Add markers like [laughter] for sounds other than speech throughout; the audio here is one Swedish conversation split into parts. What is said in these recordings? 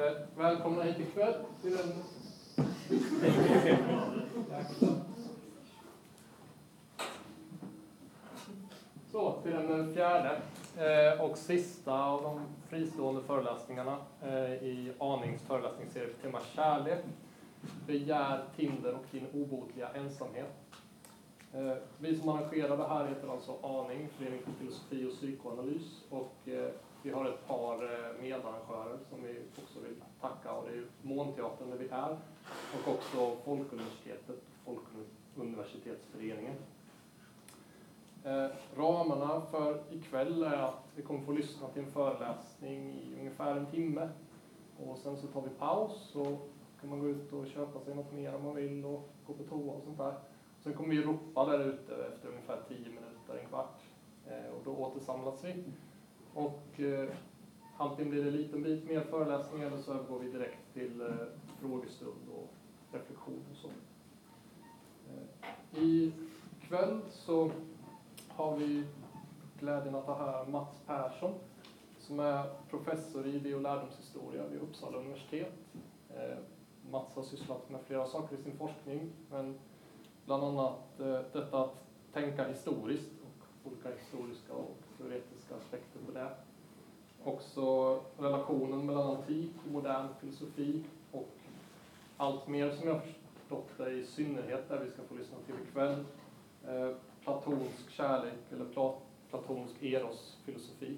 Eh, välkomna hit ikväll till den... Så, till den fjärde eh, och sista av de fristående föreläsningarna eh, i Anings föreläsningsserie på tema kärlek, begär, Tinder och din obotliga ensamhet. Eh, vi som arrangerar det här heter alltså Aning, Förening för filosofi och psykoanalys och eh, vi har ett par eh, medarrangörer som vi också vill tacka och det är Månteatern där vi är och också Folkuniversitetet, och Folkuniversitetsföreningen. Eh, ramarna för ikväll är att vi kommer få lyssna till en föreläsning i ungefär en timme och sen så tar vi paus så kan man gå ut och köpa sig något mer om man vill och gå på toa och sånt där. Sen kommer vi ropa där ute efter ungefär tio minuter, en kvart eh, och då återsamlas vi och eh, antingen blir det en liten bit mer föreläsning eller så övergår vi direkt till eh, frågestund och reflektion och så. Eh, I kväll så har vi glädjen att ha här Mats Persson som är professor i idé och lärdomshistoria vid Uppsala universitet. Eh, Mats har sysslat med flera saker i sin forskning, men bland annat eh, detta att tänka historiskt och olika historiska och teoretiska aspekter på det. Också relationen mellan antik typ, och modern filosofi och allt mer som jag förstått det, i synnerhet där vi ska få lyssna till ikväll, eh, platonsk kärlek eller plat platonsk eros-filosofi.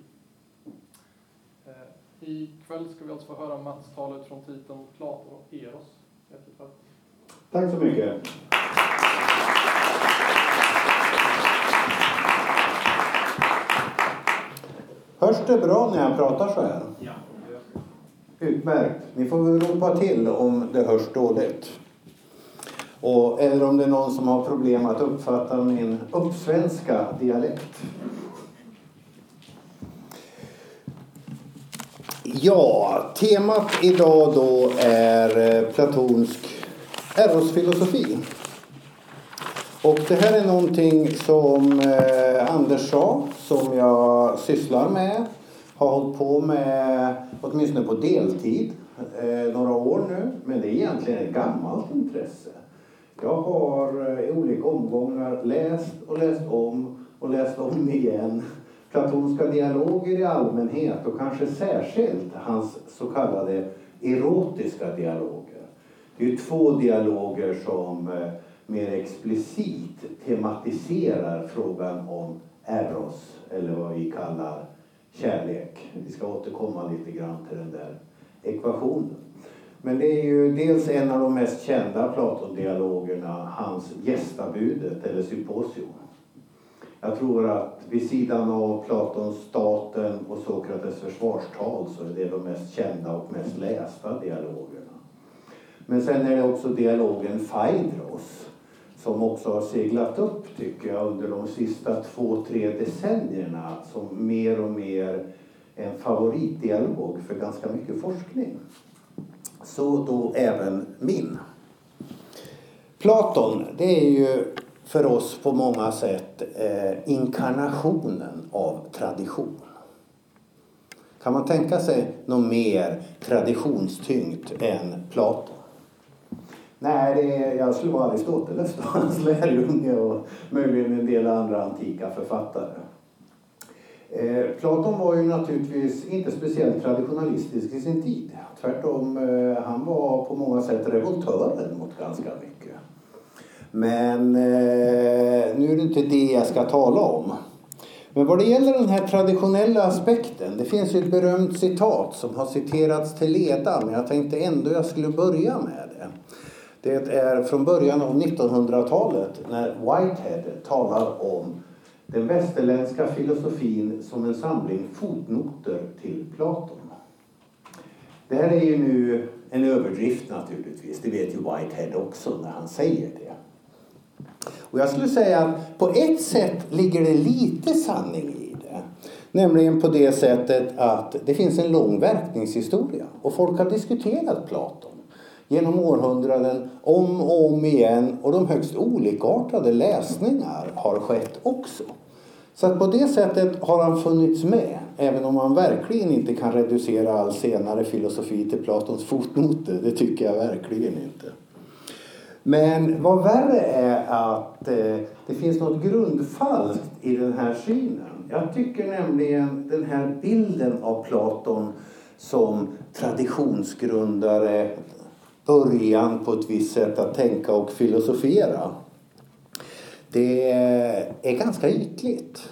Eh, ikväll ska vi alltså få höra Mats tala utifrån titeln Platon och Eros. Tack så mycket. Hörs det bra när jag pratar så här? Ja. Utmärkt. Ni får väl ropa till om det hörs dåligt. Och, eller om det är någon som har problem att uppfatta min uppsvenska dialekt. Ja, temat idag då är eh, platonsk erosfilosofi. Och det här är någonting som eh, Anders sa, som jag sysslar med. Har hållit på med, åtminstone på deltid, eh, några år nu. Men det är egentligen ett gammalt intresse. Jag har eh, i olika omgångar läst och läst om och läst om [laughs] igen platonska dialoger i allmänhet och kanske särskilt hans så kallade erotiska dialoger. Det är ju två dialoger som eh, mer explicit tematiserar frågan om eros, eller vad vi kallar kärlek. Vi ska återkomma lite grann till den där ekvationen. Men det är ju dels en av de mest kända Platon-dialogerna, hans gästabudet eller symposium. Jag tror att vid sidan av Platons Staten och Sokrates försvarstal så är det de mest kända och mest lästa dialogerna. Men sen är det också dialogen Phaedros som också har seglat upp, tycker jag, under de sista två, tre decennierna som mer och mer en favoritdialog för ganska mycket forskning. Så då även min. Platon, det är ju för oss på många sätt eh, inkarnationen av tradition. Kan man tänka sig något mer traditionstyngt än Platon? Nej, det är, jag skulle vara Aristoteles då, [laughs] hans lärjunge och möjligen en del andra antika författare. Eh, Platon var ju naturligtvis inte speciellt traditionalistisk i sin tid. Tvärtom, eh, han var på många sätt revoltören mot ganska mycket. Men eh, nu är det inte det jag ska tala om. Men vad det gäller den här traditionella aspekten, det finns ju ett berömt citat som har citerats till leda, men jag tänkte ändå jag skulle börja med det. Det är från början av 1900-talet när Whitehead talar om den västerländska filosofin som en samling fotnoter till Platon. Det här är ju nu en överdrift naturligtvis, det vet ju Whitehead också när han säger det. Och jag skulle säga att på ett sätt ligger det lite sanning i det. Nämligen på det sättet att det finns en lång verkningshistoria och folk har diskuterat Platon genom århundraden om och om igen och de högst olikartade läsningar har skett också. Så att på det sättet har han funnits med, även om man verkligen inte kan reducera all senare filosofi till Platons fotnoter. Det tycker jag verkligen inte. Men vad värre är att eh, det finns något grundfalskt i den här synen. Jag tycker nämligen den här bilden av Platon som traditionsgrundare, början på ett visst sätt att tänka och filosofera. Det är ganska ytligt.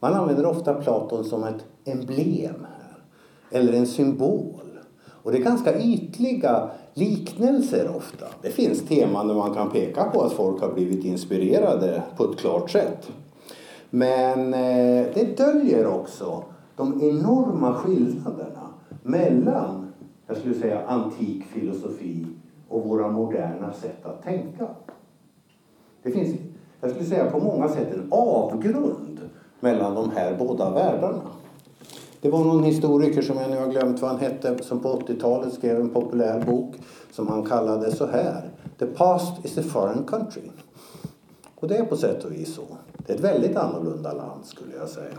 Man använder ofta Platon som ett emblem här, eller en symbol. Och det är ganska ytliga liknelser ofta. Det finns teman där man kan peka på att folk har blivit inspirerade på ett klart sätt. Men eh, det döljer också de enorma skillnaderna mellan, jag skulle säga, antik filosofi och våra moderna sätt att tänka. Det finns, jag skulle säga, på många sätt en avgrund mellan de här båda världarna. Det var någon historiker som jag nu har glömt vad han hette som på 80-talet skrev en populär bok som han kallade så här. The past is a foreign country. Och det är på sätt och vis så. Det är ett väldigt annorlunda land skulle jag säga.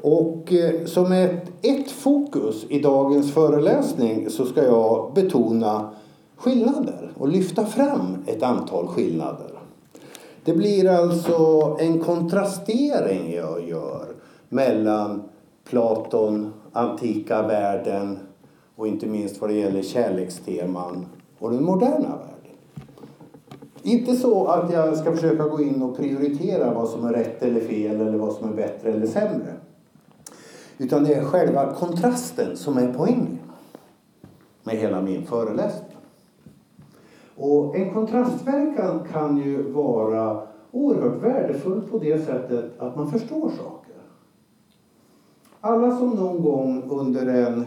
Och eh, som ett, ett fokus i dagens föreläsning så ska jag betona skillnader och lyfta fram ett antal skillnader. Det blir alltså en kontrastering jag gör mellan Platon, antika världen och inte minst vad det gäller kärleksteman och den moderna världen. Inte så att jag ska försöka gå in och prioritera vad som är rätt eller fel eller vad som är bättre eller sämre. Utan det är själva kontrasten som är poängen med hela min föreläsning. Och en kontrastverkan kan ju vara oerhört värdefull på det sättet att man förstår saker. Alla som någon gång under en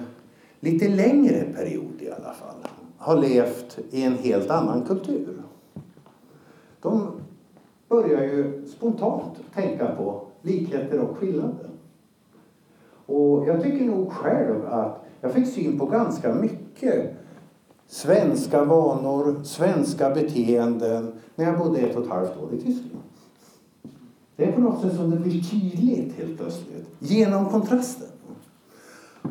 lite längre period i alla fall har levt i en helt annan kultur. De börjar ju spontant tänka på likheter och skillnader. Och jag tycker nog själv att jag fick syn på ganska mycket svenska vanor, svenska beteenden när jag bodde ett och ett halvt år i Tyskland. Det är på något sätt som det blir tydligt helt plötsligt, genom kontrasten.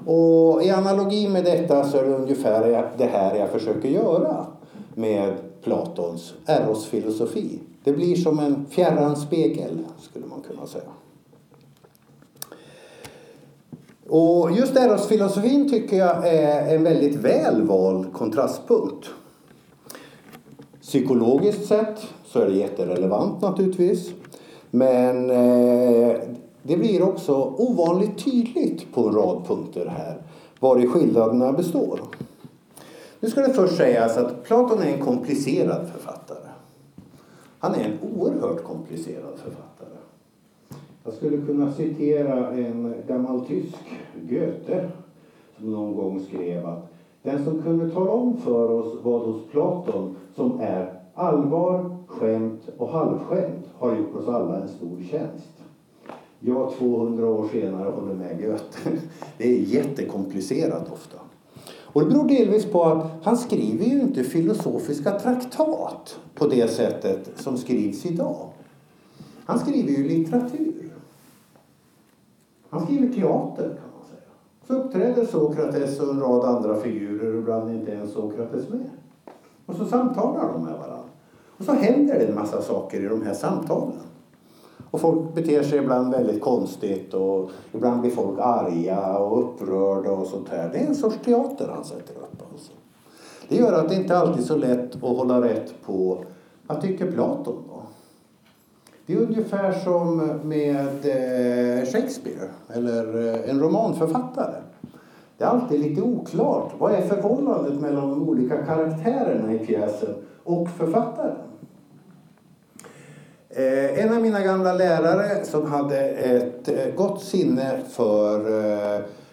Och i analogi med detta så är det ungefär det här jag försöker göra med Platons Eros-filosofi. Det blir som en fjärran spegel, skulle man kunna säga. Och just Eros-filosofin tycker jag är en väldigt väl vald kontrastpunkt. Psykologiskt sett så är det jätterelevant naturligtvis. Men eh, det blir också ovanligt tydligt på en rad punkter här vari skillnaderna består. Nu ska det först sägas att Platon är en komplicerad författare. Han är en oerhört komplicerad författare. Jag skulle kunna citera en gammal tysk, Goethe, som någon gång skrev att den som kunde tala om för oss vad hos Platon som är allvar, skämt och halvskämt har gjort oss alla en stor tjänst. Jag 200 år senare håller med Goethe. [laughs] Det är jättekomplicerat ofta. Och det beror delvis på att han skriver ju inte filosofiska traktat på det sättet som skrivs idag. Han skriver ju litteratur. Han skriver teater kan man säga. Så uppträder Sokrates och en rad andra figurer, ibland inte ens Sokrates med. Och så samtalar de med varandra. Och så händer det en massa saker i de här samtalen. Och folk beter sig ibland väldigt konstigt och ibland blir folk arga och upprörda och sånt här. Det är en sorts teater han sätter upp. Alltså. Det gör att det inte alltid är så lätt att hålla rätt på vad tycker Platon då? Det är ungefär som med eh, Shakespeare eller eh, en romanförfattare. Det är alltid lite oklart. Vad är förhållandet mellan de olika karaktärerna i pjäsen och författaren? Eh, en av mina gamla lärare som hade ett gott sinne för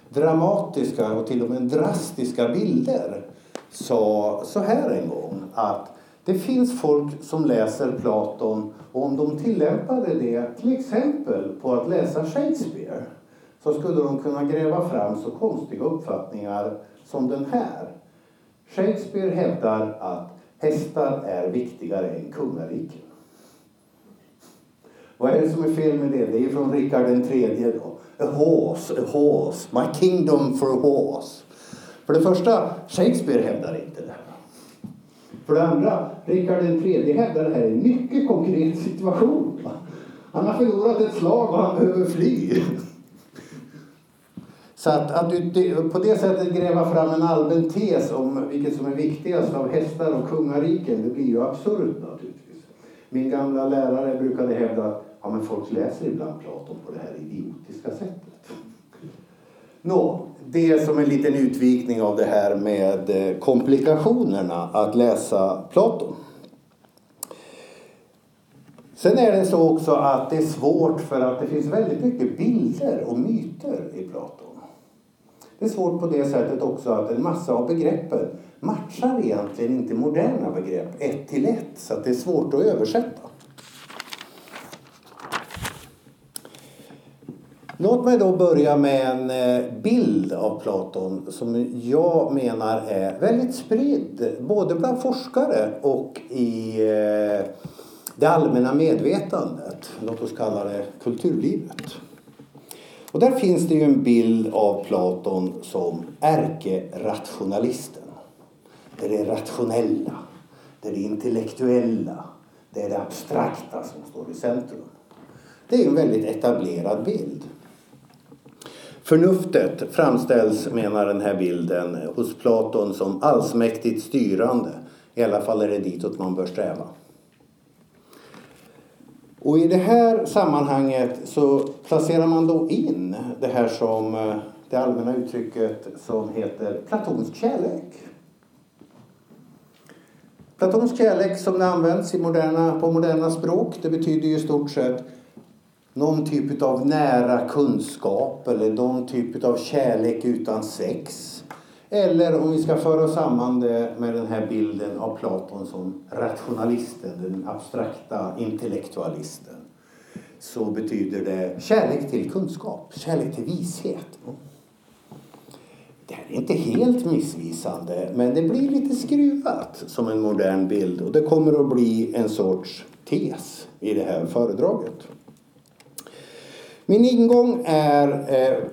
dramatiska och till och med drastiska bilder sa så här en gång att det finns folk som läser Platon och om de tillämpade det till exempel på att läsa Shakespeare så skulle de kunna gräva fram så konstiga uppfattningar som den här. Shakespeare hävdar att hästar är viktigare än kungariken. Vad är det som är fel med det? Det är från Rickard den tredje då. A horse, a horse, my kingdom for a horse. För det första, Shakespeare hävdar inte det. För det andra, Rikard III hävdar det här är en mycket konkret situation. Han har förlorat ett slag och han behöver fly. Så att, att på det sättet gräva fram en allmän tes om vilket som är viktigast av hästar och kungariken, det blir ju absurt naturligtvis. Min gamla lärare brukade hävda att ja, men folk läser ibland Platon på det här idiotiska sättet. Nå, det är som en liten utvikning av det här med eh, komplikationerna att läsa Platon. Sen är det så också att det är svårt för att det finns väldigt mycket bilder och myter i Platon. Det är svårt på det sättet också att en massa av begreppen matchar egentligen inte moderna begrepp ett till ett så att det är svårt att översätta. Låt mig då börja med en eh, bild av Platon som jag menar är väldigt spridd både bland forskare och i eh, det allmänna medvetandet. Låt oss kalla det kulturlivet. Och där finns det ju en bild av Platon som ärkerationalisten. Det är det rationella, det är det intellektuella, det är det abstrakta som står i centrum. Det är en väldigt etablerad bild. Förnuftet framställs, menar den här bilden, hos Platon som allsmäktigt styrande. I alla fall är det ditåt man bör sträva. Och i det här sammanhanget så placerar man då in det här som eh, det allmänna uttrycket som heter platonsk kärlek. Platonsk kärlek som det används i moderna, på moderna språk det betyder ju i stort sett någon typ av nära kunskap eller någon typ av kärlek utan sex. Eller om vi ska föra samman det med den här bilden av Platon som rationalisten, den abstrakta intellektualisten. Så betyder det kärlek till kunskap, kärlek till vishet. Det här är inte helt missvisande men det blir lite skruvat som en modern bild och det kommer att bli en sorts tes i det här föredraget. Min ingång är eh,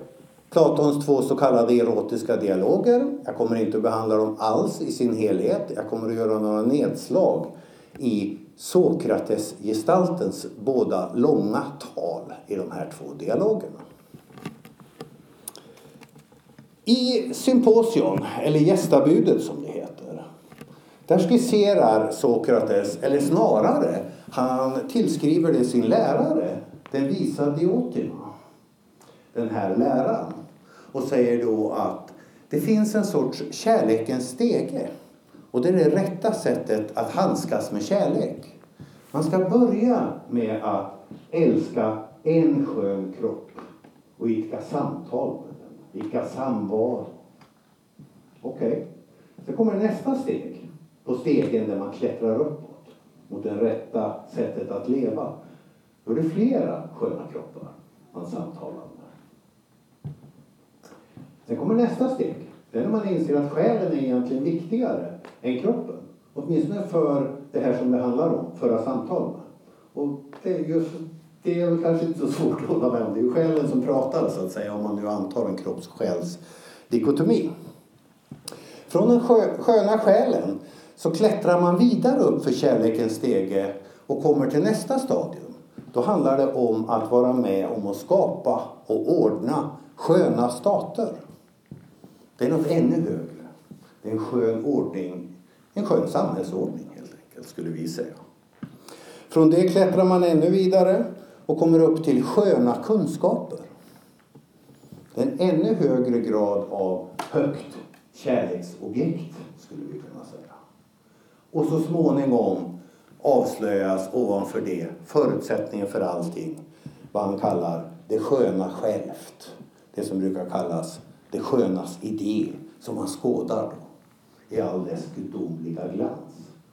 Platons två så kallade erotiska dialoger. Jag kommer inte att behandla dem alls i sin helhet. Jag kommer att göra några nedslag i Sokrates-gestaltens båda långa tal i de här två dialogerna. I Symposion, eller gästabudet som det heter, där skisserar Sokrates, eller snarare, han tillskriver det sin lärare, den visar Diotima den här läran och säger då att det finns en sorts kärlekens stege och det är det rätta sättet att handskas med kärlek. Man ska börja med att älska en skön kropp och idka samtal med den, idka samvaro. Okej. Okay. Sen kommer nästa steg på stegen där man klättrar uppåt mot det rätta sättet att leva. Då är det flera sköna kroppar man samtalar med. Sen kommer nästa steg. Det är när man inser att själen är egentligen viktigare än kroppen. Åtminstone för det här som det handlar om, föra samtal med. Och det är, just, det är kanske inte så svårt att hålla med om. Det är ju själen som pratar så att säga om man nu antar en kropps dikotomi. Från den sköna själen så klättrar man vidare upp för kärlekens stege och kommer till nästa stadium. Då handlar det om att vara med om att skapa och ordna sköna stater. Det är något ännu högre. Det är en skön ordning, en skön samhällsordning helt enkelt skulle vi säga. Från det klättrar man ännu vidare och kommer upp till sköna kunskaper. Det är en ännu högre grad av högt kärleksobjekt skulle vi kunna säga. Och så småningom avslöjas ovanför det förutsättningen för allting. Vad han kallar det sköna självt. Det som brukar kallas det skönas idé som man skådar då, i all dess gudomliga glans.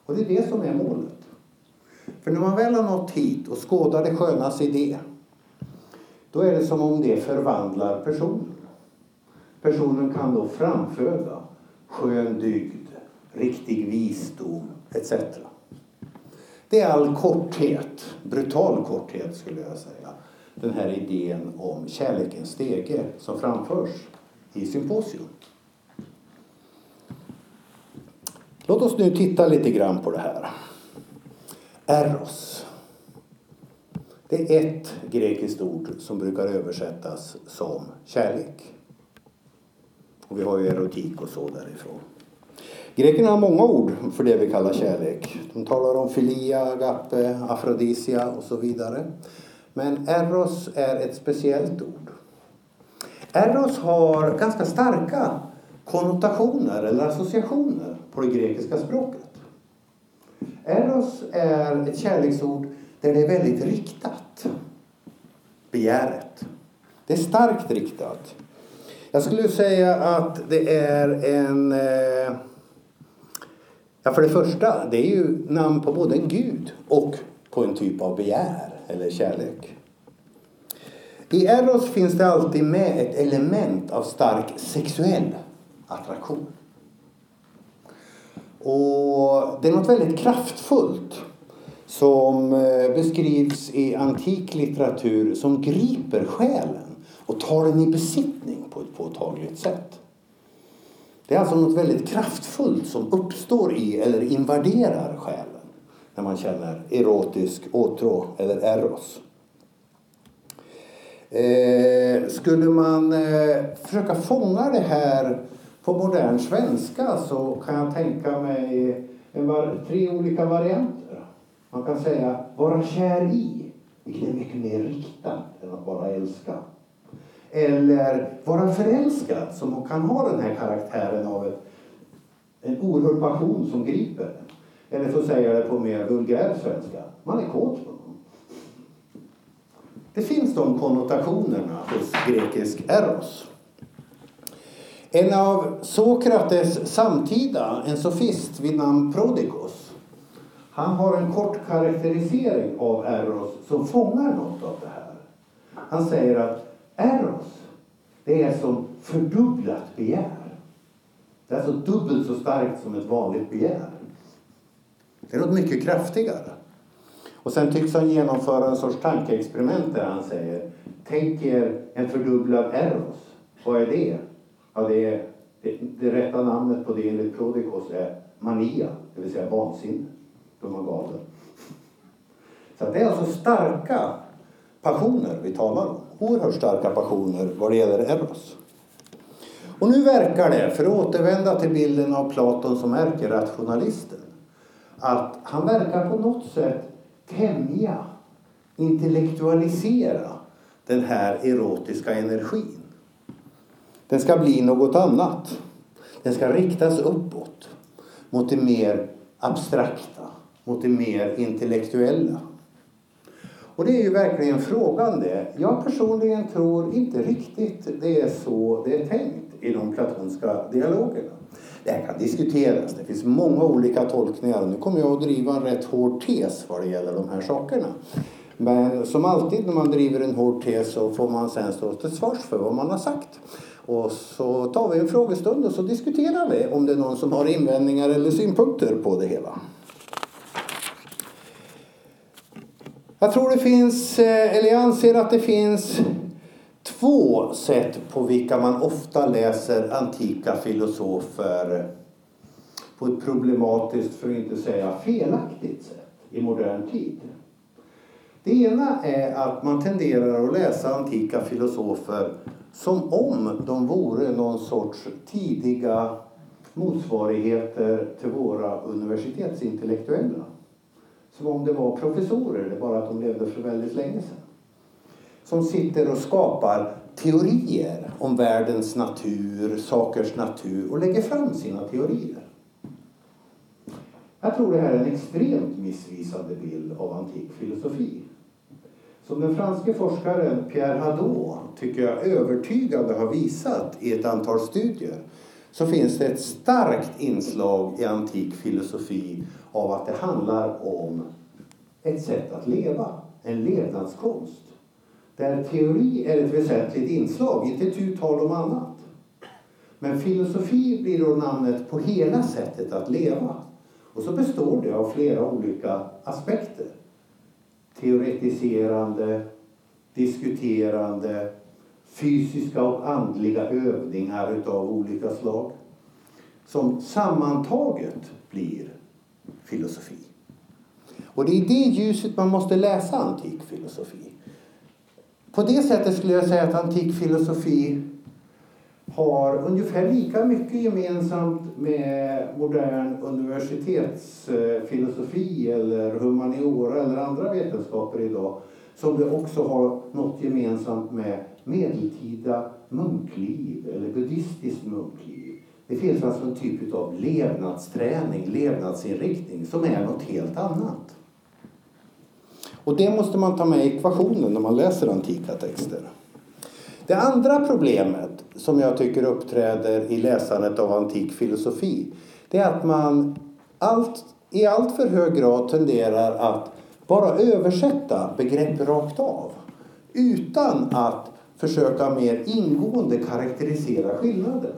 Och det är det som är målet. För när man väl har nått hit och skådar det skönas idé då är det som om det förvandlar personen. Personen kan då framföda skön dygd, riktig visdom etc. Det är all korthet, brutal korthet skulle jag säga, den här idén om kärlekens stege som framförs i symposium. Låt oss nu titta lite grann på det här. Eros. Det är ett grekiskt ord som brukar översättas som kärlek. Och vi har ju erotik och så därifrån. Grekerna har många ord för det vi kallar kärlek. De talar om filia, agape, afrodisia och så vidare. Men eros är ett speciellt ord. Eros har ganska starka konnotationer eller associationer på det grekiska språket. Eros är ett kärleksord där det är väldigt riktat. Begäret. Det är starkt riktat. Jag skulle säga att det är en... Eh, Ja, för det första, det är ju namn på både en gud och på en typ av begär eller kärlek. I Eros finns det alltid med ett element av stark sexuell attraktion. Och det är något väldigt kraftfullt som eh, beskrivs i antik litteratur som griper själen och tar den i besittning på ett påtagligt sätt. Det är alltså något väldigt kraftfullt som uppstår i eller invaderar själen när man känner erotisk åtrå eller eros. Eh, skulle man eh, försöka fånga det här på modern svenska så kan jag tänka mig en var, tre olika varianter. Man kan säga vara kär i, vilket är mycket mer riktat än att bara älska. Eller vara förälskad, som kan ha den här karaktären av ett, en oerhörd passion som griper Eller för att säga det på mer vulgär svenska, man är kåt på någon. Det finns de konnotationerna hos grekisk eros. En av Sokrates samtida, en sofist vid namn Prodikos, han har en kort karaktärisering av Eros som fångar något av det här. Han säger att Eros, det är som fördubblat begär. Det är alltså dubbelt så starkt som ett vanligt begär. Det är något mycket kraftigare. Och sen tycks han genomföra en sorts tankeexperiment där han säger Tänk er en fördubblad Eros. Vad är det? Ja, det, är, det, det rätta namnet på det enligt Prodikos är mania, det vill säga vansinne. Då är man galen. Så det är alltså starka passioner vi talar om. Oerhört starka passioner vad det gäller Eros. Och nu verkar det, för att återvända till bilden av Platon som ärkerationalisten, att han verkar på något sätt tämja, intellektualisera den här erotiska energin. Den ska bli något annat. Den ska riktas uppåt mot det mer abstrakta, mot det mer intellektuella. Och det är ju verkligen frågan det. Jag personligen tror inte riktigt det är så det är tänkt i de platonska dialogerna. Det här kan diskuteras, det finns många olika tolkningar. Nu kommer jag att driva en rätt hård tes vad det gäller de här sakerna. Men som alltid när man driver en hård tes så får man sen stå till svars för vad man har sagt. Och så tar vi en frågestund och så diskuterar vi om det är någon som har invändningar eller synpunkter på det hela. Jag tror det finns, eh, eller jag anser att det finns två sätt på vilka man ofta läser antika filosofer på ett problematiskt, för att inte säga felaktigt sätt i modern tid. Det ena är att man tenderar att läsa antika filosofer som om de vore någon sorts tidiga motsvarigheter till våra universitetsintellektuella. Som om det var professorer, det bara att de levde för väldigt länge sedan. Som sitter och skapar teorier om världens natur, sakers natur och lägger fram sina teorier. Jag tror det här är en extremt missvisande bild av antik filosofi. Som den franske forskaren Pierre Hadot tycker jag övertygande har visat i ett antal studier så finns det ett starkt inslag i antik filosofi av att det handlar om ett sätt att leva, en levnadskonst. Där teori är ett väsentligt inslag, inte tu tal om annat. Men filosofi blir då namnet på hela sättet att leva. Och så består det av flera olika aspekter. Teoretiserande, diskuterande, fysiska och andliga övningar utav olika slag. Som sammantaget blir filosofi. Och det är i det ljuset man måste läsa antik filosofi. På det sättet skulle jag säga att antik filosofi har ungefär lika mycket gemensamt med modern universitetsfilosofi eller humaniora eller andra vetenskaper idag som det också har något gemensamt med medeltida munkliv eller buddhistiskt munkliv. Det finns alltså en typ av levnadsträning, levnadsinriktning som är något helt annat. Och det måste man ta med i ekvationen när man läser antika texter. Det andra problemet som jag tycker uppträder i läsandet av antik filosofi det är att man allt, i allt för hög grad tenderar att bara översätta begrepp rakt av utan att försöka mer ingående karaktärisera skillnaderna.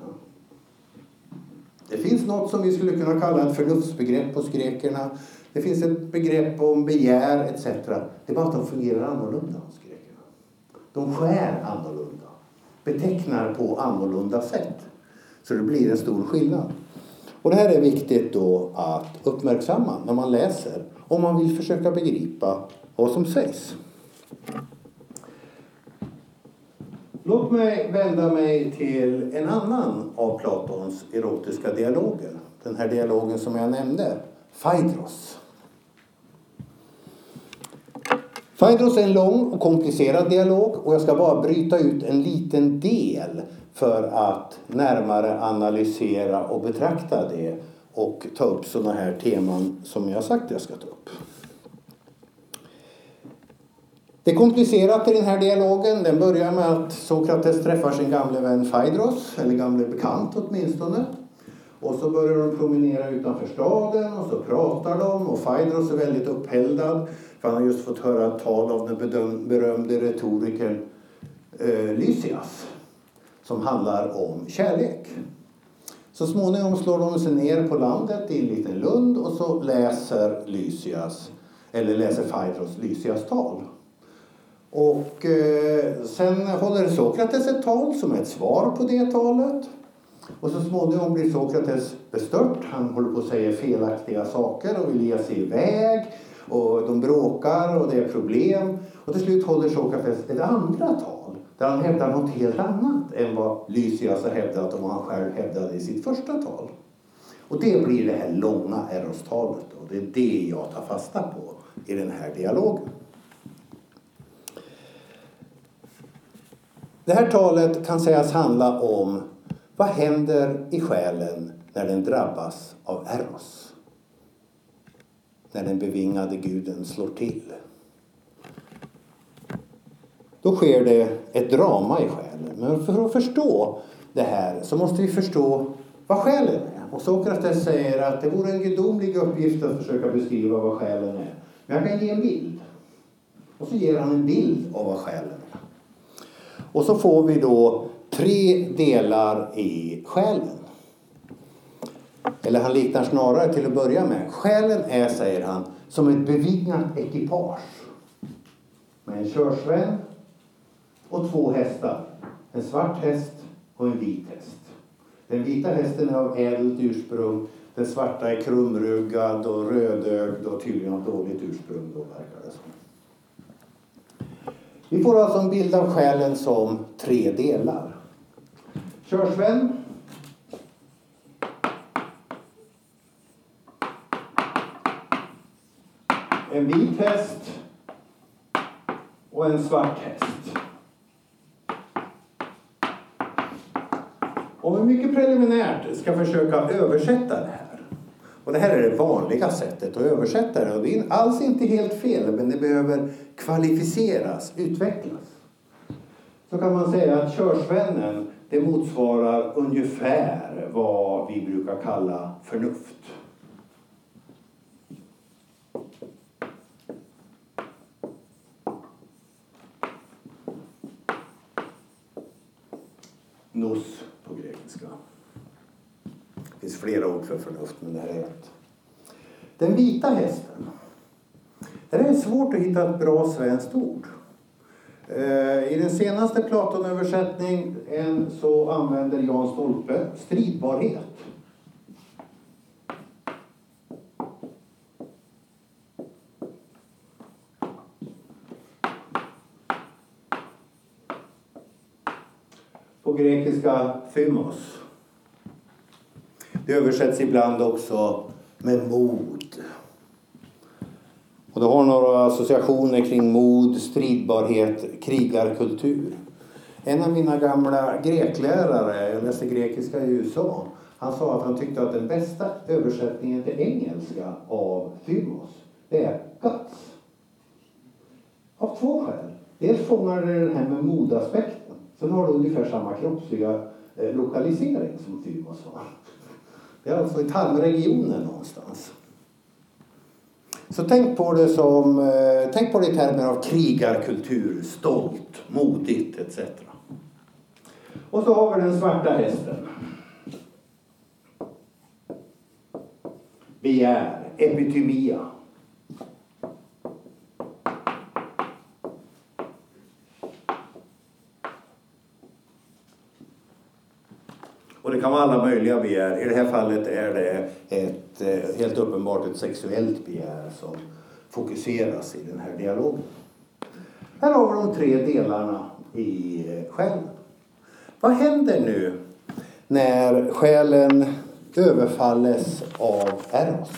Det finns något som vi skulle kunna kalla ett förnuftsbegrepp hos grekerna. Det finns ett begrepp om begär etc. Det är bara att de fungerar annorlunda hos grekerna. De skär annorlunda betecknar på annorlunda sätt. Så det blir en stor skillnad. Och det här är viktigt då att uppmärksamma när man läser om man vill försöka begripa vad som sägs. Låt mig vända mig till en annan av Platons erotiska dialoger. Den här dialogen som jag nämnde, Phaedros. Phaedros är en lång och komplicerad dialog och jag ska bara bryta ut en liten del för att närmare analysera och betrakta det och ta upp sådana här teman som jag sagt jag ska ta upp. Det är komplicerat i den här dialogen. Den börjar med att Sokrates träffar sin gamle vän Phaedros, eller gamle bekant åtminstone. Och så börjar de promenera utanför staden och så pratar de och Phaedros är väldigt uppeldad för han har just fått höra ett tal av den berömde retorikern eh, Lysias som handlar om kärlek. Så småningom slår de sig ner på landet i en liten lund och så läser Lysias, eller läser Phaedros Lysias tal. Och eh, sen håller Sokrates ett tal som är ett svar på det talet. Och så småningom blir Sokrates bestört. Han håller på att säga felaktiga saker och vill ge sig iväg. Och de bråkar och det är problem. Och till slut håller Sokrates ett andra tal där han hävdar något helt annat än vad Lysias har hävdat och vad han själv hävdade i sitt första tal. Och det blir det här långa Eros-talet och det är det jag tar fasta på i den här dialogen. Det här talet kan sägas handla om vad händer i själen när den drabbas av Eros? När den bevingade guden slår till. Då sker det ett drama i själen. Men för att förstå det här så måste vi förstå vad själen är. Och Sokrates säger att det vore en gudomlig uppgift att försöka beskriva vad själen är. Men jag kan ge en bild. Och så ger han en bild av vad själen är. Och så får vi då tre delar i själen. Eller han liknar snarare till att börja med. Själen är, säger han, som ett bevingat ekipage. Med en körsvän och två hästar. En svart häst och en vit häst. Den vita hästen är av ädelt ursprung. Den svarta är krumruggad och rödögd och tydligen av dåligt ursprung då verkar det som. Vi får alltså en bild av själen som tre delar. Körsvän. En vit häst och en svart häst. Om vi mycket preliminärt ska försöka översätta det här. Och det här är det vanliga sättet att översätta det. Och det är alls inte helt fel, men det behöver kvalificeras, utvecklas. Så kan man säga att körsvännen det motsvarar ungefär vad vi brukar kalla förnuft. Nos finns flera ord för förnuft, men det här är ett. Den vita hästen. Det är svårt att hitta ett bra svenskt ord. Eh, I den senaste Platonöversättningen så använder Jan Stolpe stridbarhet. På grekiska thymos. Det översätts ibland också med mod. Och det har några associationer kring mod, stridbarhet, krigarkultur. En av mina gamla greklärare, jag läste grekiska i USA, han sa att han tyckte att den bästa översättningen till engelska av Thymos, det är guts. Av två skäl. Dels fångar det den här med modaspekten. Sen har det ungefär samma kroppsliga eh, lokalisering som Thymos har. Det är alltså i tarmregionen någonstans. Så tänk på det som, eh, tänk på det i termer av krigarkultur, stolt, modigt etc. Och så har vi den svarta hästen. Begär, Epitemia. Och det kan vara alla möjliga begär. I det här fallet är det ett, eh, helt uppenbart ett sexuellt begär som fokuseras i den här dialogen. Här har vi de tre delarna i eh, själen. Vad händer nu när själen överfalles av Eros?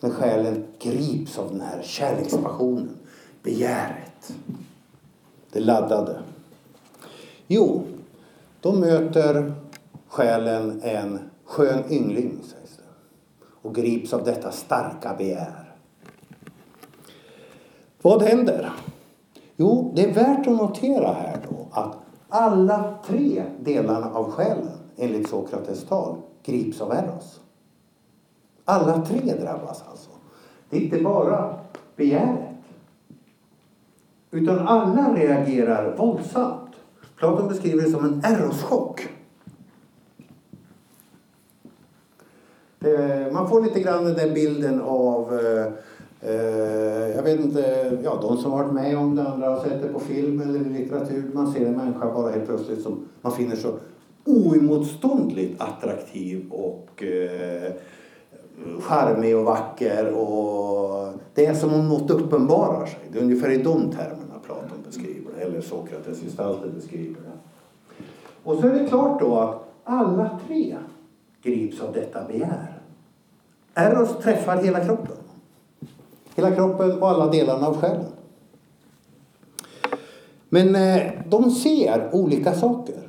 När själen grips av den här kärlekspassionen, begäret, det laddade. Jo, då möter själen en skön yngling sägs det, och grips av detta starka begär. Vad händer? Jo, det är värt att notera här då att alla tre delarna av själen enligt Sokrates tal grips av Eros. Alla tre drabbas alltså. Det är inte bara begäret. Utan alla reagerar våldsamt. Platon beskriver det som en eroschock. Eh, man får lite grann den bilden av eh, eh jag vet inte, ja, de som varit med om det, andra har sett det på film eller i litteratur. Man ser en människa bara helt plötsligt som man finner så oemotståndligt attraktiv och eh, charmig och vacker. Och det är som om något uppenbarar sig. Det är ungefär i de termerna eller Sokrates gestalter beskriver det. Och så är det klart då att alla tre grips av detta begär. Eros träffar hela kroppen. Hela kroppen och alla delarna av själen. Men eh, de ser olika saker.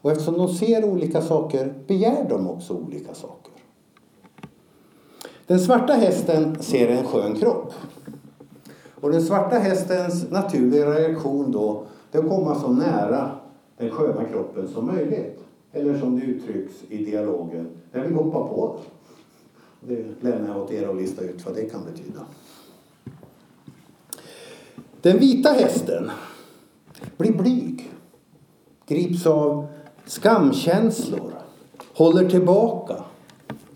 Och eftersom de ser olika saker begär de också olika saker. Den svarta hästen ser en skön kropp. Och den svarta hästens naturliga reaktion då det är att komma så nära den sköna kroppen som möjligt. Eller som det uttrycks i dialogen, jag vill hoppa på den. Det lämnar jag åt er att lista ut vad det kan betyda. Den vita hästen blir blyg, grips av skamkänslor, håller tillbaka,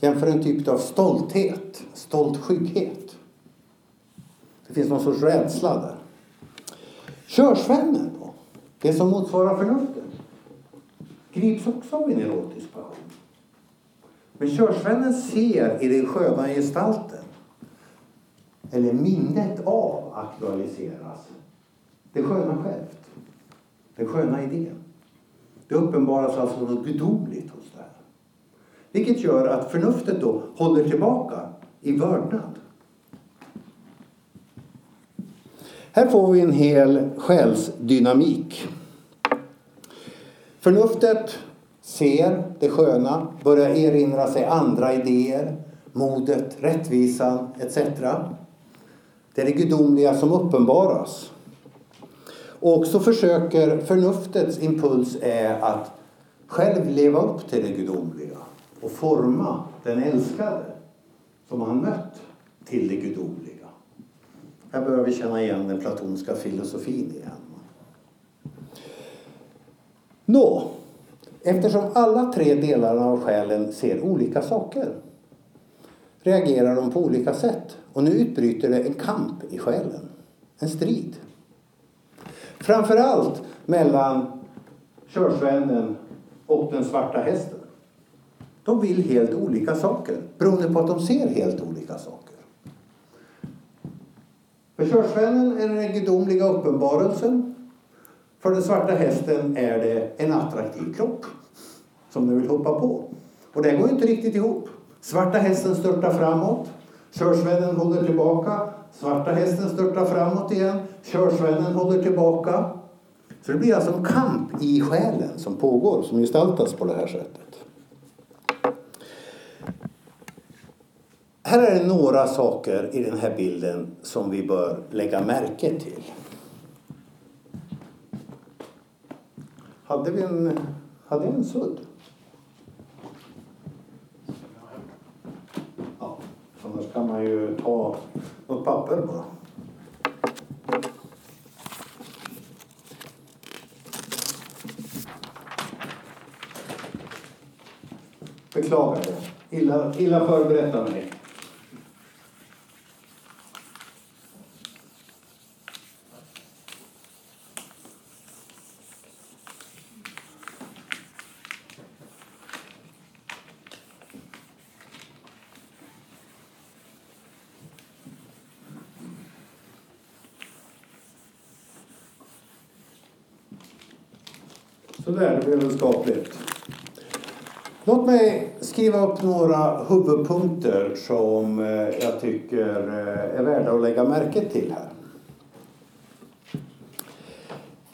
jämför en typ av stolthet, stolt skygghet. Det finns någon sorts rädsla där. Körsvännen då, det som motsvarar förnuftet, grips också av en erotisk passion. Men körsvännen ser i den sköna gestalten, eller minnet av aktualiseras, det sköna självt. Den sköna idén. Det uppenbaras alltså något gudomligt hos det här. Vilket gör att förnuftet då håller tillbaka i vördnad. Här får vi en hel själsdynamik. Förnuftet ser det sköna, börjar erinra sig andra idéer, modet, rättvisan etc. Det är det gudomliga som uppenbaras. Och så försöker förnuftets impuls är att själv leva upp till det gudomliga och forma den älskade som han mött till det gudomliga. Här börjar vi känna igen den platonska filosofin igen. Nå, eftersom alla tre delarna av själen ser olika saker reagerar de på olika sätt. Och nu utbryter det en kamp i själen. En strid. Framförallt mellan körsvennen och den svarta hästen. De vill helt olika saker beroende på att de ser helt olika saker. För körsvennen är det den gudomliga uppenbarelsen. För den svarta hästen är det en attraktiv kropp som den vill hoppa på. Och det går inte riktigt ihop. Svarta hästen störtar framåt. Körsvennen håller tillbaka. Svarta hästen störtar framåt igen. Körsvennen håller tillbaka. Så det blir alltså en kamp i själen som pågår, som gestaltas på det här sättet. Här är det några saker i den här bilden som vi bör lägga märke till. Hade vi en, hade vi en sudd? Ja, annars kan man ju ta något papper bara. Beklagar det. Illa, illa förberett av mig. Sådär, det blev väl skapligt. Låt mig skriva upp några huvudpunkter som eh, jag tycker eh, är värda att lägga märke till här.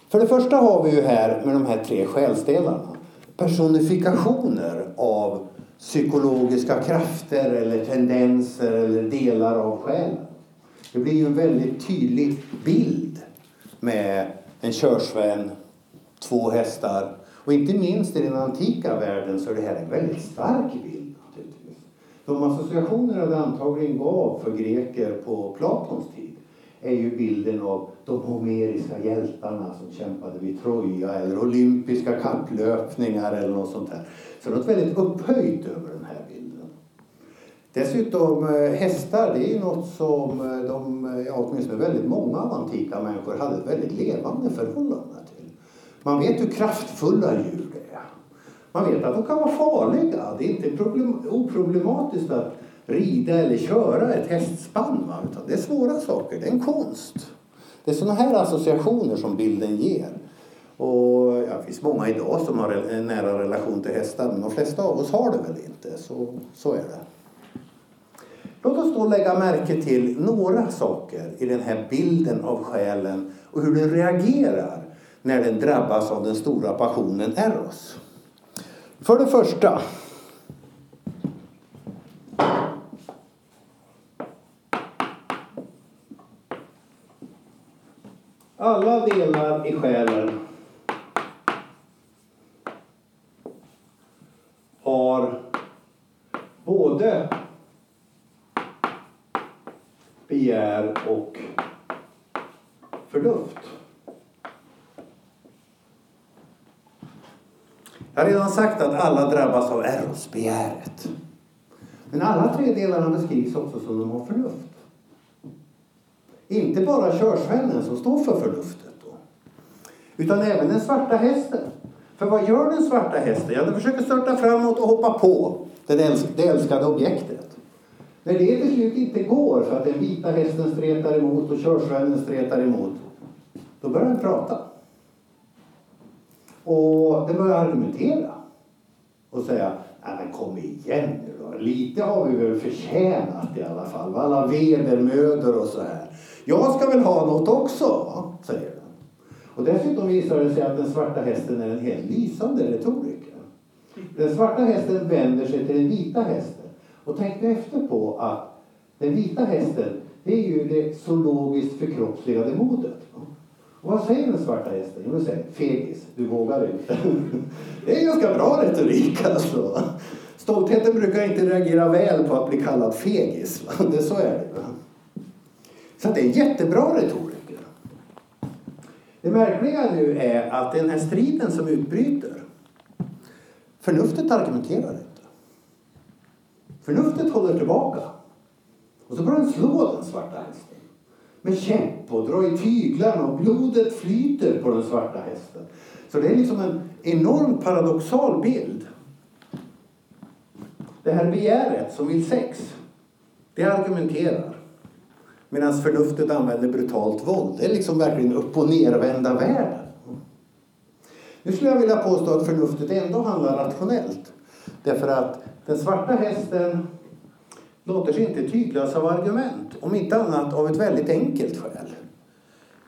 För det första har vi ju här med de här tre själsdelarna personifikationer av psykologiska krafter eller tendenser eller delar av själen. Det blir ju en väldigt tydlig bild med en körsvän, två hästar och inte minst i den antika världen så är det här en väldigt stark bild. Naturligtvis. De associationer det antagligen gav för greker på Platons tid är ju bilden av de homeriska hjältarna som kämpade vid Troja eller olympiska kapplöpningar eller något sånt där. Så något väldigt upphöjt över den här bilden. Dessutom eh, hästar, det är ju något som eh, de, ja, åtminstone väldigt många av antika människor hade ett väldigt levande förhållande till. Man vet hur kraftfulla djur det är. Man vet att de kan vara farliga. Det är inte problem, oproblematiskt att rida eller köra ett hästspann. Va? Utan det är svåra saker, det är en konst. Det är sådana här associationer som bilden ger. Och ja, det finns många idag som har en nära relation till hästar men de flesta av oss har det väl inte. Så, så är det. Låt oss då lägga märke till några saker i den här bilden av själen och hur den reagerar när den drabbas av den stora passionen Eros. För det första Alla delar i själen har både begär och förnuft. Jag har redan sagt att alla drabbas av eros, begäret. Men alla tre delarna beskrivs också som de har förnuft. Inte bara körsvennen som står för förnuftet då. Utan även den svarta hästen. För vad gör den svarta hästen? Ja, den försöker störta framåt och hoppa på det älskade objektet. När det till slut inte går för att den vita hästen stretar emot och körsvennen stretar emot, då börjar den prata. Och den börjar argumentera och säga, nej men kom igen nu då. Lite har vi väl förtjänat i alla fall. Alla vedermödor och så här. Jag ska väl ha något också, va? säger den. Och dessutom visar det sig att den svarta hästen är en helt lysande retoriker. Den svarta hästen vänder sig till den vita hästen. Och tänk nu efter på att den vita hästen, det är ju det zoologiskt förkroppsligade modet. Och vad säger den svarta hästen? Jo, den säger fegis, du vågar inte. [laughs] det är en ganska bra retorik alltså. Stoltheten brukar inte reagera väl på att bli kallad fegis. Det, så är det. Så det är en jättebra retoriker. Det märkliga nu är att den här striden som utbryter, förnuftet argumenterar inte. Förnuftet håller tillbaka. Och så börjar den slå den svarta hästen. Med käpp och dra i tyglarna och blodet flyter på den svarta hästen. Så det är liksom en enorm paradoxal bild. Det här begäret som vill sex, det argumenterar. Medan förnuftet använder brutalt våld. Det är liksom verkligen upp och nervända världen. Nu skulle jag vilja påstå att förnuftet ändå handlar rationellt. Därför att den svarta hästen låter sig inte tyglas av argument. Om inte annat av ett väldigt enkelt skäl.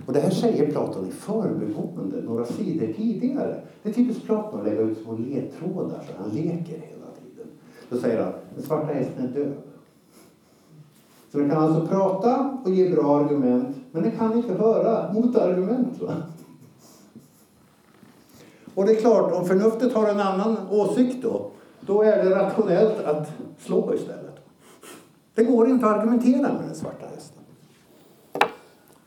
Och det här säger Platon i förbigående några sidor tidigare. Det är typiskt Platon att lägga ut små ledtrådar så han leker hela tiden. Då säger han, den svarta hästen är död. Så den kan alltså prata och ge bra argument, men den kan inte höra motargument. Va? Och det är klart, om förnuftet har en annan åsikt då, då är det rationellt att slå istället. Det går inte att argumentera med den svarta hästen.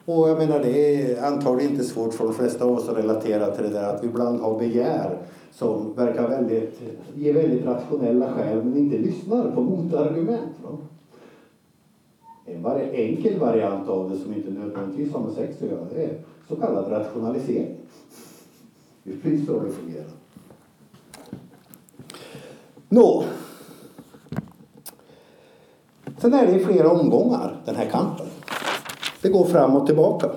Och jag menar, det är antagligen inte svårt för de flesta av oss att relatera till det där att vi ibland har begär som verkar väldigt, ge väldigt rationella skäl men inte lyssnar på motargument. Va? En var enkel variant av det som inte nödvändigtvis har med sex att göra det är så kallad rationalisering. Det är precis så det fungerar. Nå. Sen är det i flera omgångar den här kampen. Det går fram och tillbaka.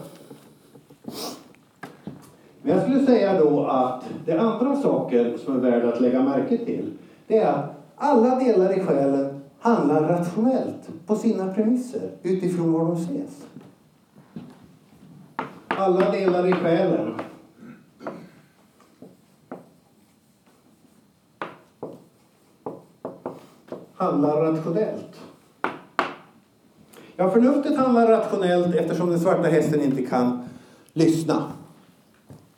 Men jag skulle säga då att det andra saker som är värda att lägga märke till det är att alla delar i själen handlar rationellt på sina premisser utifrån var de ses. Alla delar i själen handlar rationellt. Ja, förnuftet handlar rationellt eftersom den svarta hästen inte kan lyssna.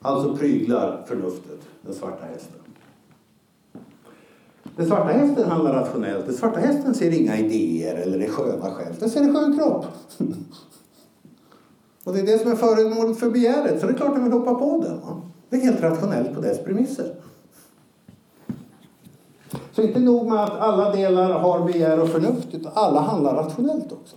Alltså pryglar förnuftet den svarta hästen. Den svarta hästen handlar rationellt. Den svarta hästen ser inga idéer eller det sköna själv. Den ser en skön kropp. [laughs] Och det är det som är föremålet för begäret. Så det är klart den vill hoppa på den. Det är helt rationellt på dess premisser. Så inte nog med att alla delar har begär och förnuft, utan alla handlar rationellt också.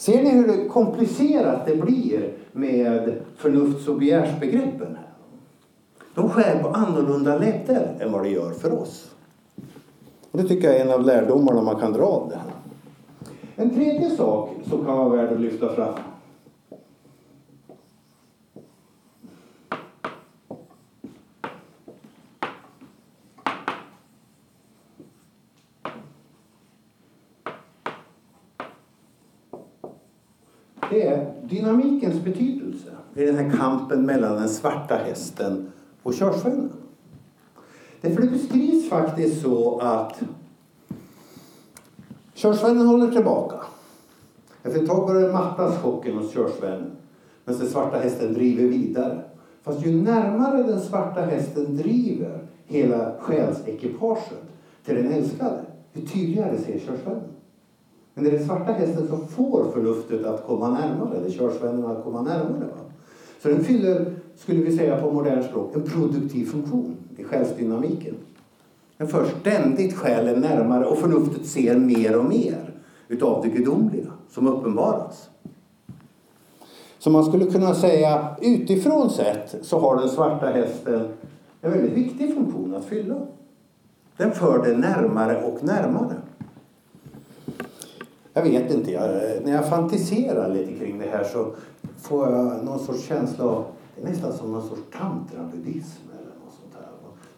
Ser ni hur komplicerat det blir med förnufts och begärsbegreppen? De skär på annorlunda ledder än vad det gör för oss. Och det tycker jag är en av lärdomarna man kan dra av det här. En tredje sak som kan vara värd att lyfta fram det är dynamikens betydelse i den här kampen mellan den svarta hästen och körsvennen. Därför det beskrivs faktiskt så att körsvennen håller tillbaka. Efter ett tag börjar mattas chocken hos körsvennen medan den svarta hästen driver vidare. Fast ju närmare den svarta hästen driver hela själsekipaget till den älskade, ju tydligare ser körsvennen. Men det är den svarta hästen som får förnuftet att komma närmare, eller körsvennen att komma närmare. Va? Så den fyller, skulle vi säga på modernt språk, en produktiv funktion i själsdynamiken. Den för ständigt själen närmare och förnuftet ser mer och mer utav det gudomliga som uppenbaras. Så man skulle kunna säga utifrån sett så har den svarta hästen en väldigt viktig funktion att fylla. Den för det närmare och närmare. Jag vet inte, jag, när jag fantiserar lite kring det här så får jag någon sorts känsla av, det är nästan som någon sorts tantrabuddhism eller något sånt här.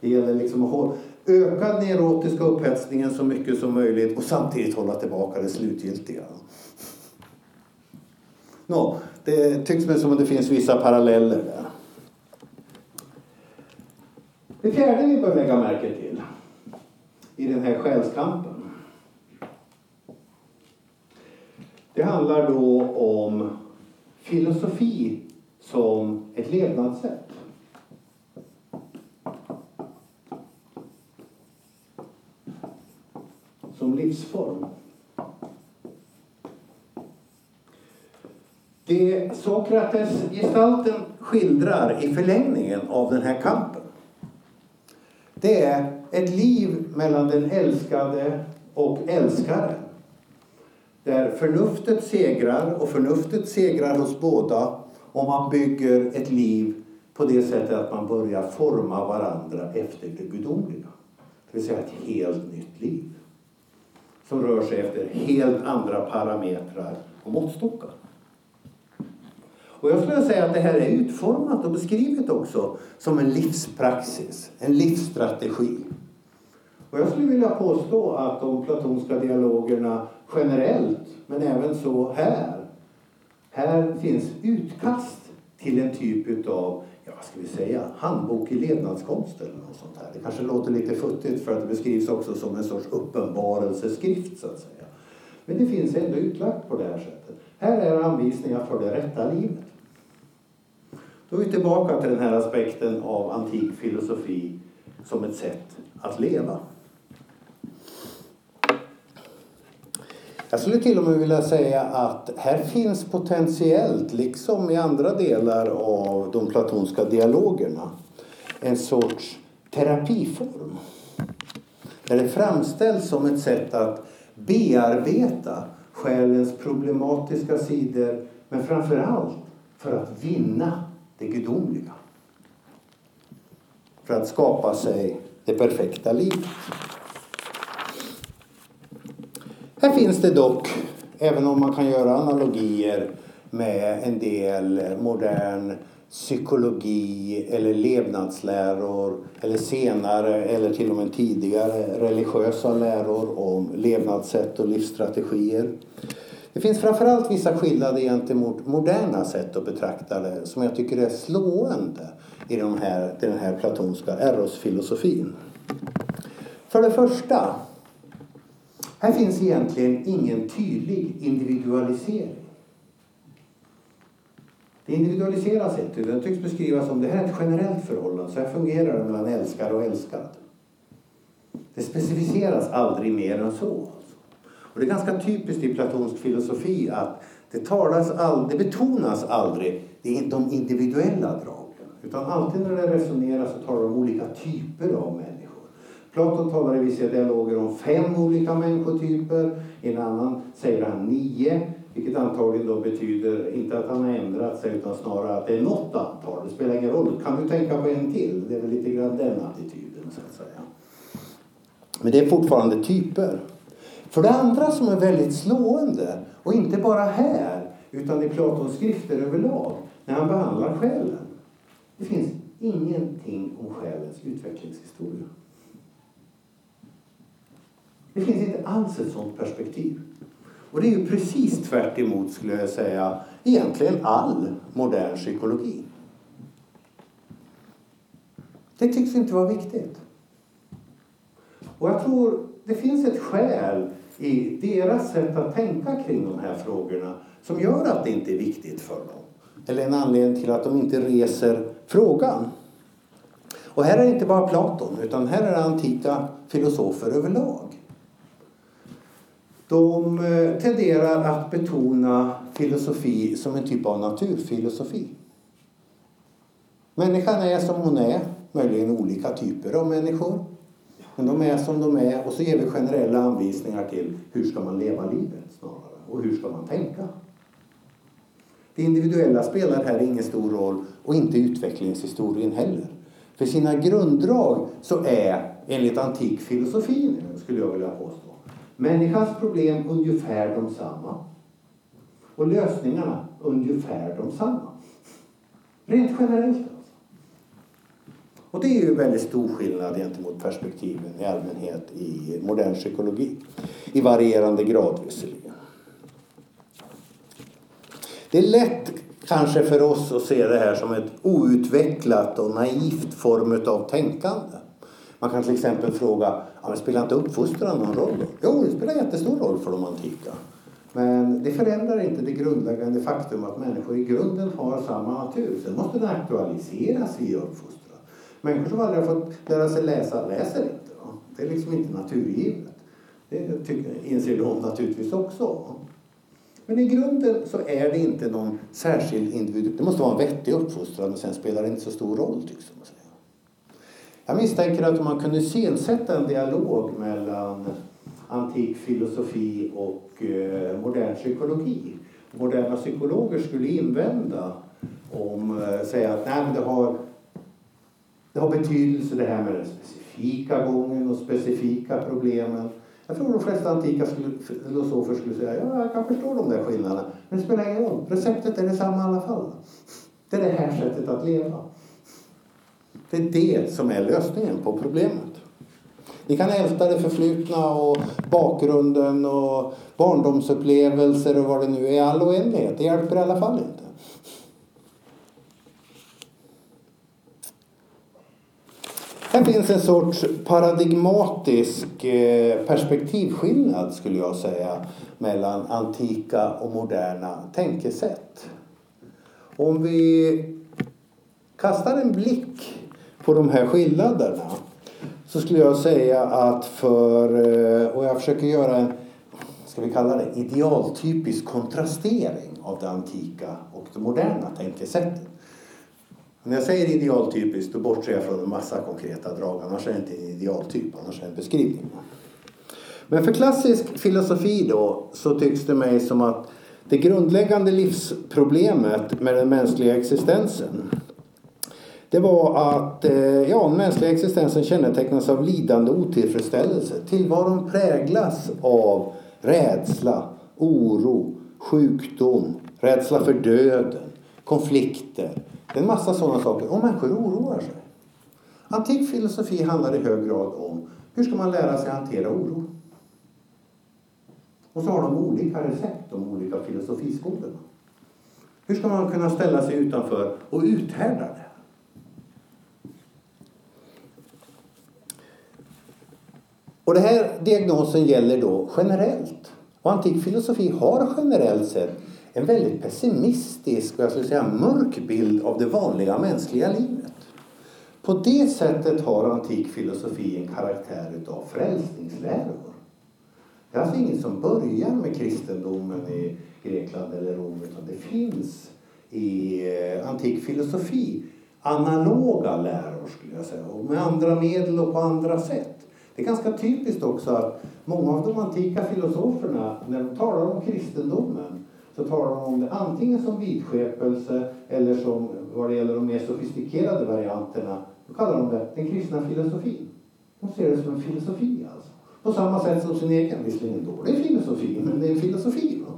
Det gäller liksom att hålla, öka den erotiska upphetsningen så mycket som möjligt och samtidigt hålla tillbaka det slutgiltiga. Nå, det tycks mig som att det finns vissa paralleller där. Det fjärde vi bör lägga märke till i den här själskampen Det handlar då om filosofi som ett levnadssätt. Som livsform. Det Sokrates-gestalten skildrar i förlängningen av den här kampen det är ett liv mellan den älskade och älskaren där förnuftet segrar och förnuftet segrar hos båda och man bygger ett liv på det sättet att man börjar forma varandra efter det gudomliga. Det vill säga ett helt nytt liv som rör sig efter helt andra parametrar och måttstockar. Och jag skulle säga att det här är utformat och beskrivet också som en livspraxis, en livsstrategi. Och jag skulle vilja påstå att de platonska dialogerna generellt, men även så här, här finns utkast till en typ av, ja vad ska vi säga, handbok i levnadskonst eller något sånt här. Det kanske låter lite futtigt för att det beskrivs också som en sorts uppenbarelseskrift så att säga. Men det finns ändå utlagt på det här sättet. Här är anvisningar för det rätta livet. Då är vi tillbaka till den här aspekten av antik filosofi som ett sätt att leva. Jag skulle till och med vilja säga att här finns potentiellt, liksom i andra delar av de platonska dialogerna, en sorts terapiform. Där det framställs som ett sätt att bearbeta själens problematiska sidor men framför allt för att vinna det gudomliga. För att skapa sig det perfekta livet. Här finns det dock, även om man kan göra analogier med en del modern psykologi eller levnadsläror eller senare eller till och med tidigare religiösa läror om levnadssätt och livsstrategier. Det finns framförallt vissa skillnader gentemot moderna sätt att betrakta det som jag tycker är slående i den här, den här platonska erosfilosofin. För det första här finns egentligen ingen tydlig individualisering. Det individualiseras inte, utan det tycks beskrivas som det här är ett generellt förhållande. Så här fungerar det mellan älskare och älskad. Det specificeras aldrig mer än så. Alltså. Och det är ganska typiskt i platonsk filosofi att det, talas all, det betonas aldrig de individuella dragen. Utan alltid när det resoneras så talar de om olika typer av människor. Platon talar i vissa dialoger om fem olika människotyper. I en annan säger han nio. Vilket antagligen då betyder, inte att han har ändrat sig, utan snarare att det är något antal. Det spelar ingen roll. Kan du tänka på en till? Det är väl lite grann den attityden, så att säga. Men det är fortfarande typer. För det andra som är väldigt slående, och inte bara här, utan i Platons skrifter överlag, när han behandlar själen. Det finns ingenting om själens utvecklingshistoria. Det finns inte alls ett sådant perspektiv. Och det är ju precis tvärt emot, skulle jag säga, egentligen all modern psykologi. Det tycks inte vara viktigt. Och jag tror det finns ett skäl i deras sätt att tänka kring de här frågorna som gör att det inte är viktigt för dem. Eller en anledning till att de inte reser frågan. Och här är det inte bara Platon, utan här är det antika filosofer överlag. De eh, tenderar att betona filosofi som en typ av naturfilosofi. Människan är som hon är, möjligen olika typer av människor. Men de är som de är och så ger vi generella anvisningar till hur ska man leva livet snarare och hur ska man tänka. Det individuella spelar här ingen stor roll och inte utvecklingshistorien heller. För sina grunddrag så är, enligt antik filosofi skulle jag vilja påstå, Människans problem ungefär de samma. Och lösningarna ungefär de samma. Rent generellt alltså. Och det är ju väldigt stor skillnad gentemot perspektiven i allmänhet i modern psykologi. I varierande grad visserligen. Det är lätt kanske för oss att se det här som ett outvecklat och naivt form av tänkande. Man kan till exempel fråga, ja, men spelar inte uppfostran någon roll då? Jo, det spelar jättestor roll för de antika. Men det förändrar inte det grundläggande faktum att människor i grunden har samma natur. Sen måste den aktualiseras via uppfostran. Människor som aldrig har fått lära sig läsa, läser inte. Då. Det är liksom inte naturgivet. Det tycker, inser de naturligtvis också. Men i grunden så är det inte någon särskild individ. Det måste vara en vettig uppfostran och sen spelar det inte så stor roll tycks man säga. Jag misstänker att om man kunde iscensätta en dialog mellan antik filosofi och eh, modern psykologi. Moderna psykologer skulle invända om, eh, säga att nej, men det, har, det har betydelse det här med den specifika gången och specifika problemen. Jag tror de flesta antika filosofer skulle säga ja, jag kan förstå de där skillnaderna. Men det spelar ingen roll. Receptet är detsamma i alla fall. Det är det här sättet att leva. Det är det som är lösningen på problemet. Ni kan älta det förflutna och bakgrunden och barndomsupplevelser och vad det nu är i all oändlighet. Det hjälper i alla fall inte. Här finns en sorts paradigmatisk eh, perspektivskillnad skulle jag säga mellan antika och moderna tänkesätt. Om vi kastar en blick på de här skillnaderna så skulle jag säga att för, eh, och jag försöker göra en, ska vi kalla det idealtypisk kontrastering av det antika och det moderna tänkesättet. När jag säger idealtypiskt då bortser jag från en massa konkreta drag, annars är det inte en idealtyp, annars är det en beskrivning. Men för klassisk filosofi då så tycks det mig som att det grundläggande livsproblemet med den mänskliga existensen det var att eh, ja, den mänskliga existensen kännetecknas av lidande och otillfredsställelse. Tillvaron präglas av rädsla, oro, sjukdom, rädsla för döden, konflikter. Det är en massa sådana saker. Och människor oroar sig. Antik filosofi handlar i hög grad om hur ska man lära sig hantera oro. Och så har de olika recept, de olika filosofiskolorna. Hur ska man kunna ställa sig utanför och uthärda det? Och den här diagnosen gäller då generellt. Och antik filosofi har generellt sett en väldigt pessimistisk och jag skulle säga mörk bild av det vanliga mänskliga livet. På det sättet har antik filosofi en karaktär utav frälsningsläror. Det är alltså inget som börjar med kristendomen i Grekland eller Rom utan det finns i eh, antik filosofi analoga läror skulle jag säga och med andra medel och på andra sätt. Det är ganska typiskt också att många av de antika filosoferna, när de talar om kristendomen, så talar de om det antingen som vidskepelse eller som, vad det gäller de mer sofistikerade varianterna, då kallar de det den kristna filosofin. De ser det som en filosofi alltså. På samma sätt som sin egen, visserligen dålig filosofi, men det är en filosofi. Va?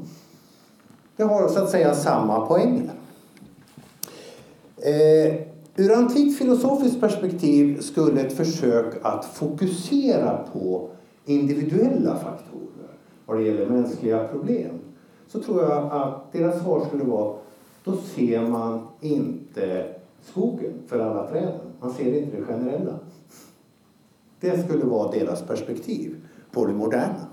Det har så att säga samma poänger. Eh, Ur antikt filosofiskt perspektiv skulle ett försök att fokusera på individuella faktorer vad det gäller mänskliga problem så tror jag att deras svar skulle vara då ser man inte skogen för alla träden. Man ser inte det generella. Det skulle vara deras perspektiv på det moderna.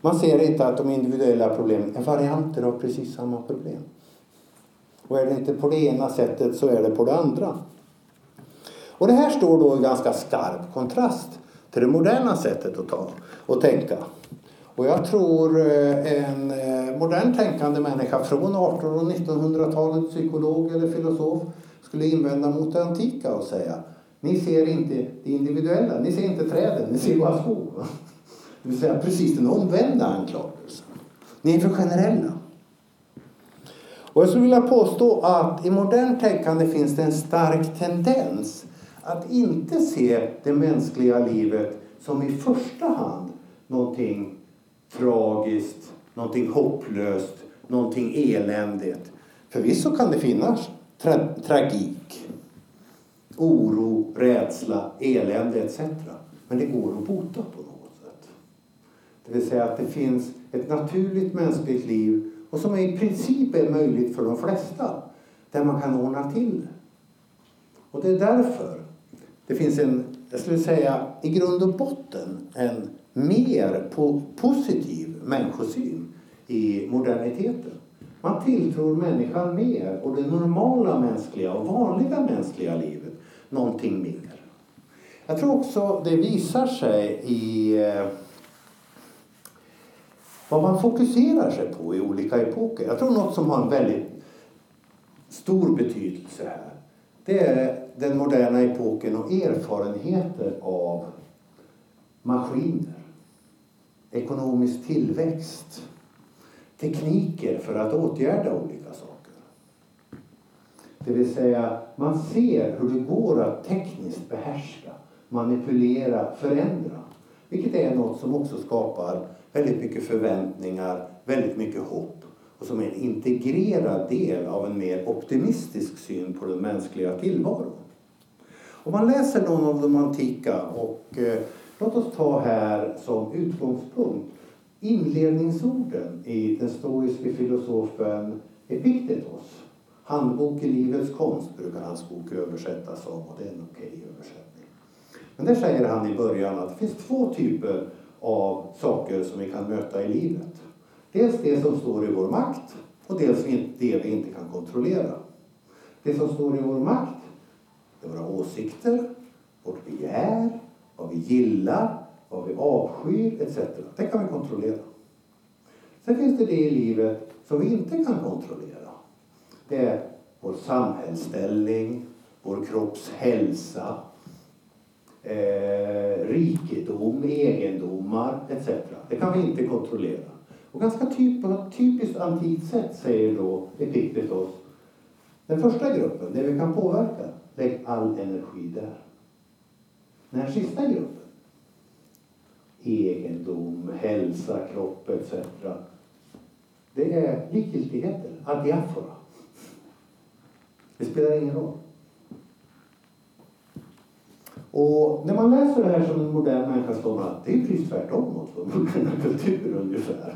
Man ser inte att de individuella problemen är varianter av precis samma problem. Och är det inte på det ena sättet så är det på det andra. Och det här står då i ganska skarp kontrast till det moderna sättet att ta och tänka. Och jag tror eh, en eh, modern tänkande människa från 1800 och 1900-talet, psykolog eller filosof, skulle invända mot det antika och säga ni ser inte det individuella, ni ser inte träden, ni ser bara skog. [laughs] Det vill säga precis den omvända anklagelsen. Ni är för generella. Och jag skulle vilja påstå att i modernt tänkande finns det en stark tendens att inte se det mänskliga livet som i första hand någonting tragiskt, någonting hopplöst, någonting eländigt. Förvisso kan det finnas tra tragik, oro, rädsla, elände etc. Men det går att bota på något sätt. Det vill säga att det finns ett naturligt mänskligt liv och som i princip är möjligt för de flesta, där man kan ordna till det. Och det är därför det finns en, jag skulle säga i grund och botten, en mer på positiv människosyn i moderniteten. Man tilltror människan mer och det normala mänskliga och vanliga mänskliga livet någonting mer. Jag tror också det visar sig i eh, vad man fokuserar sig på i olika epoker. Jag tror något som har en väldigt stor betydelse här det är den moderna epoken och erfarenheter av maskiner. ekonomisk tillväxt, tekniker för att åtgärda olika saker. Det vill säga, man ser hur det går att tekniskt behärska, manipulera, förändra. Vilket är något som också skapar väldigt mycket förväntningar, väldigt mycket hopp och som är en integrerad del av en mer optimistisk syn på den mänskliga tillvaron. Om man läser någon av de antika och eh, låt oss ta här som utgångspunkt inledningsorden i den stoiske filosofen Epiktetos. Handbok i livets konst brukar hans bok översättas som och det är en okej översättning. Men där säger han i början att det finns två typer av saker som vi kan möta i livet. Dels det som står i vår makt och dels det vi inte kan kontrollera. Det som står i vår makt det är våra åsikter, vårt begär, vad vi gillar, vad vi avskyr etc. Det kan vi kontrollera. Sen finns det det i livet som vi inte kan kontrollera. Det är vår samhällsställning, vår kropps hälsa, eh, rikedom, egendomar etc. Det kan vi inte kontrollera. Och ganska typ, på typiskt antikt sätt säger då Epiktetos den första gruppen, det vi kan påverka, lägg all energi där. Den här sista gruppen, egendom, hälsa, kropp etc. Det är likgiltigheter, adiafora. Det spelar ingen roll. Och när man läser det här som en modern människa så man att det är precis tvärtom mot vår moderna kultur ungefär.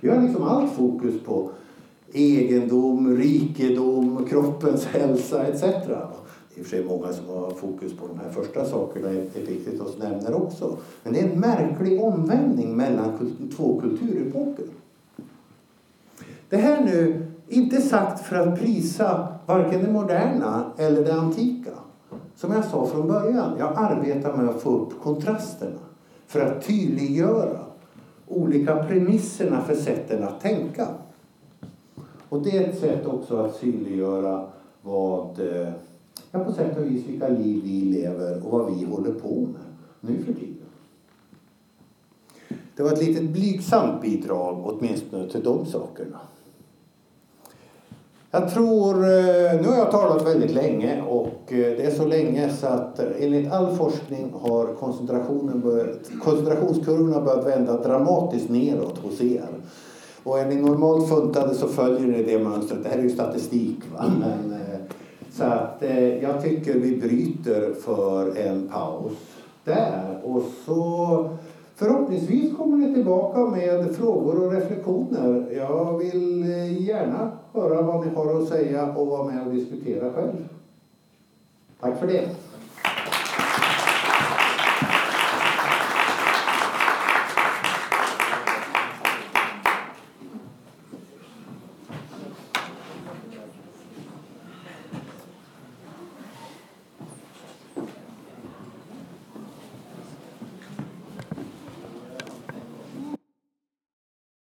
Vi har liksom allt fokus på egendom, rikedom, kroppens hälsa etc. Det är i och för sig många som har fokus på de här första sakerna Epiktetos nämner också. Men det är en märklig omvändning mellan två kulturepoker. Det här nu inte sagt för att prisa varken det moderna eller det antika. Som jag sa från början, jag arbetar med att få upp kontrasterna för att tydliggöra olika premisserna för sätten att tänka. Och det är ett sätt också att synliggöra vad, eh, ja, på sätt och vis vilka liv vi lever och vad vi håller på med nu för tiden. Det var ett litet blygsamt bidrag åtminstone till de sakerna. Jag tror, eh, nu har jag talat väldigt länge och eh, det är så länge så att eh, enligt all forskning har koncentrationen börjat, koncentrationskurvorna börjat vända dramatiskt neråt hos er. Och är ni normalt funtade så följer ni det mönstret. Det här är ju statistik. Va? Men, så att jag tycker vi bryter för en paus där. Och så Förhoppningsvis kommer ni tillbaka med frågor och reflektioner. Jag vill eh, gärna höra vad ni har att säga och vara med och diskutera själv. Tack för det.